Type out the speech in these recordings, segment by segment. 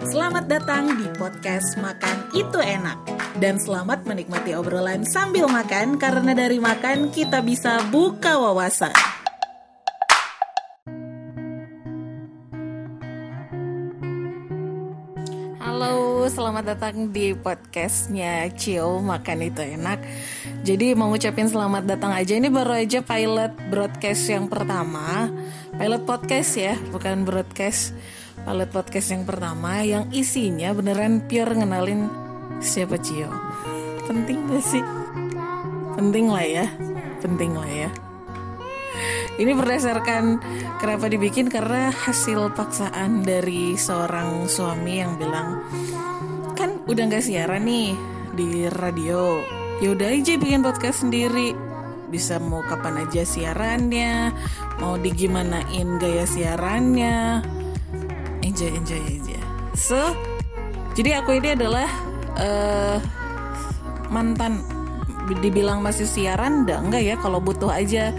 Selamat datang di podcast Makan Itu Enak. Dan selamat menikmati obrolan sambil makan karena dari makan kita bisa buka wawasan. Halo, selamat datang di podcastnya Cio Makan Itu Enak. Jadi mau ngucapin selamat datang aja ini baru aja pilot broadcast yang pertama, pilot podcast ya, bukan broadcast. Pilot podcast yang pertama yang isinya beneran pure ngenalin siapa Cio. Penting gak sih? Penting lah ya, penting lah ya. Ini berdasarkan kenapa dibikin karena hasil paksaan dari seorang suami yang bilang kan udah nggak siaran nih di radio. Yaudah aja bikin podcast sendiri. Bisa mau kapan aja siarannya, mau digimanain gaya siarannya. Enjoy enjoy aja. So, jadi aku ini adalah uh, mantan dibilang masih siaran udah enggak ya. Kalau butuh aja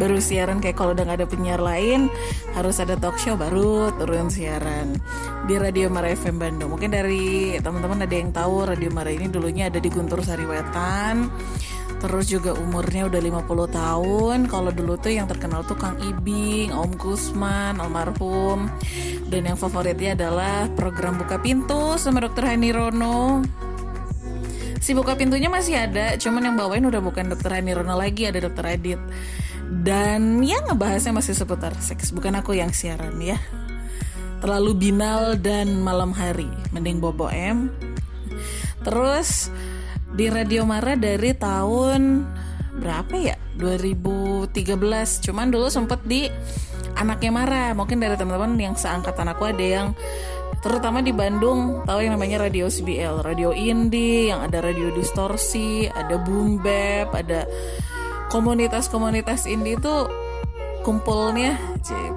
baru siaran kayak kalau udah nggak ada penyiar lain harus ada talk show baru turun siaran di Radio Mara FM Bandung. Mungkin dari teman-teman ada yang tahu Radio Mara ini dulunya ada di Guntur Sariwetan terus juga umurnya udah 50 tahun. Kalau dulu tuh yang terkenal tuh Kang Ibing Om Kusman almarhum. Dan yang favoritnya adalah program Buka Pintu sama Dokter Hani Rono. Si buka pintunya masih ada cuman yang bawain udah bukan dokter Hani Rono lagi ada dokter Adit. Dan ya ngebahasnya masih seputar seks. Bukan aku yang siaran ya. Terlalu binal dan malam hari. Mending bobo M. Terus di Radio Mara dari tahun berapa ya? 2013 cuman dulu sempet di anaknya Mara. Mungkin dari teman-teman yang seangkatan aku ada yang terutama di Bandung tahu yang namanya radio CBL radio indie yang ada radio distorsi ada boom ada komunitas-komunitas indie itu kumpulnya.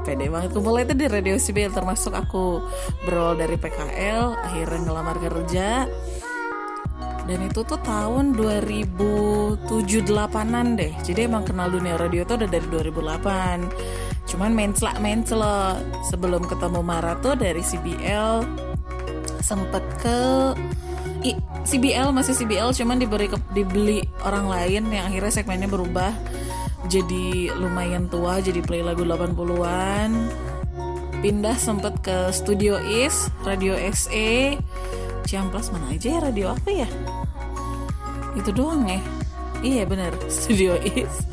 Pede banget. Kumpulnya itu di radio CBL termasuk aku berawal dari PKL akhirnya ngelamar kerja dan itu tuh tahun 2007-8an deh. Jadi emang kenal dunia radio itu udah dari 2008 cuman mencela mencela sebelum ketemu Mara tuh dari CBL sempet ke I, CBL masih CBL cuman diberi ke, dibeli orang lain yang akhirnya segmennya berubah jadi lumayan tua jadi play lagu 80-an pindah sempet ke Studio Is Radio SE Ciamplas mana aja ya radio apa ya itu doang ya? Iya bener Studio Is.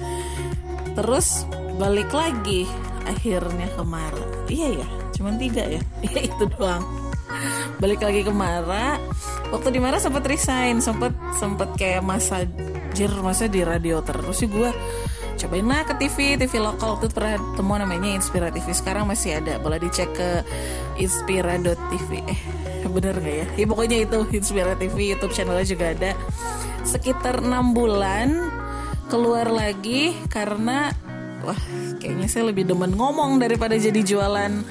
Terus balik lagi akhirnya ke Mara. Iya ya cuman tiga ya? Iya itu doang. Balik lagi ke Mara. Waktu di Mara sempet resign sempet sempet kayak masa jir masa di radio terus sih gue cobain lah ke TV TV lokal. Waktu itu pernah temu namanya Inspira TV sekarang masih ada. Boleh dicek ke inspira.tv eh bener gak ya? Ya pokoknya itu. Inspira TV YouTube channelnya juga ada. Sekitar enam bulan keluar lagi karena wah kayaknya saya lebih demen ngomong daripada jadi jualan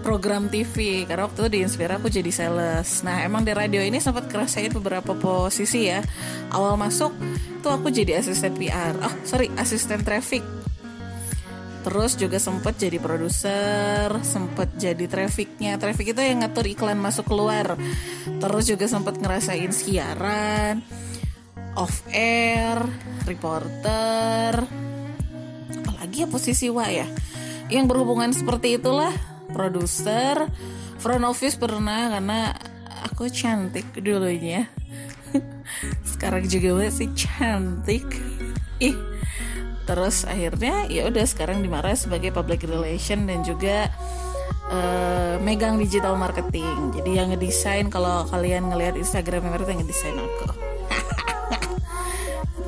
program TV karena waktu itu di Inspira aku jadi sales. Nah emang di radio ini sempat kerasain beberapa posisi ya. Awal masuk tuh aku jadi asisten PR oh sorry asisten traffic. Terus juga sempet jadi produser sempet jadi trafficnya. Traffic itu yang ngatur iklan masuk keluar. Terus juga sempet ngerasain siaran off air reporter. Apalagi ya posisi wa ya? Yang berhubungan seperti itulah produser front office pernah karena aku cantik dulunya sekarang juga masih cantik ih terus akhirnya ya udah sekarang dimarah sebagai public relation dan juga uh, megang digital marketing jadi yang ngedesain kalau kalian ngelihat Instagram mereka yang ngedesain aku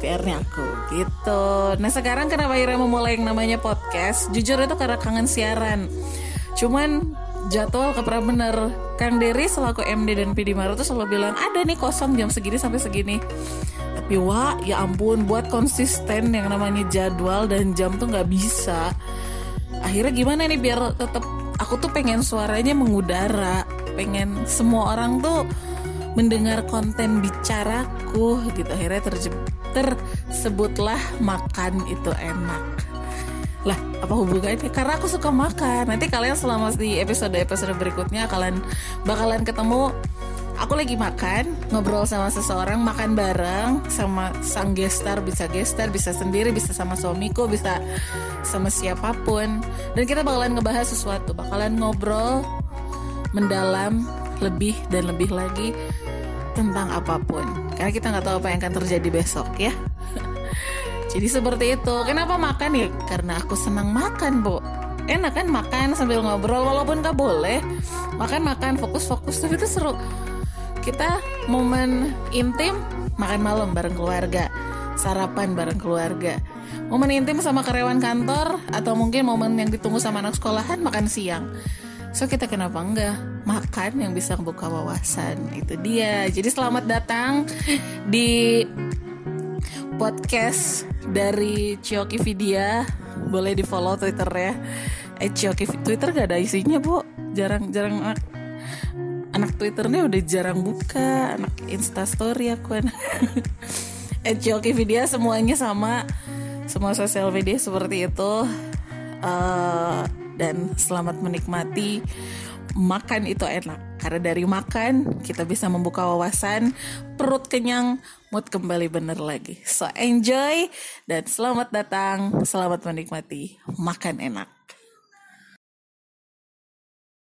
PR-nya aku gitu. Nah sekarang kenapa akhirnya memulai yang namanya podcast? Jujur itu karena kangen siaran. Cuman jadwal kepera bener. Kang Dery selaku MD dan PD Maru tuh selalu bilang ada nih kosong jam segini sampai segini. Tapi wah ya ampun buat konsisten yang namanya jadwal dan jam tuh nggak bisa. Akhirnya gimana nih biar tetap aku tuh pengen suaranya mengudara, pengen semua orang tuh mendengar konten bicaraku gitu akhirnya terjebak tersebutlah makan itu enak lah apa hubungannya? Karena aku suka makan. Nanti kalian selama di episode episode berikutnya kalian bakalan ketemu. Aku lagi makan ngobrol sama seseorang makan bareng sama sang gestar bisa gestar bisa sendiri bisa sama suamiku bisa sama siapa pun. Dan kita bakalan ngebahas sesuatu. Bakalan ngobrol mendalam lebih dan lebih lagi tentang apa pun. Karena kita nggak tahu apa yang akan terjadi besok ya Jadi seperti itu. Kenapa makan ya? Karena aku senang makan, Bu. Enak kan makan sambil ngobrol walaupun gak boleh. Makan-makan fokus-fokus tapi itu seru. Kita momen intim makan malam bareng keluarga, sarapan bareng keluarga. Momen intim sama karyawan kantor atau mungkin momen yang ditunggu sama anak sekolahan makan siang. So kita kenapa enggak makan yang bisa membuka wawasan itu dia. Jadi selamat datang di podcast dari Cioki Vidya. Boleh di follow twitternya. Eh Cioki Twitter gak ada isinya bu. Jarang jarang anak, anak twitternya udah jarang buka. Anak instastory aku eh Cioki Vidya semuanya sama. Semua sosial media seperti itu. Uh, dan selamat menikmati makan itu enak karena dari makan kita bisa membuka wawasan perut kenyang mood kembali bener lagi. So enjoy dan selamat datang selamat menikmati makan enak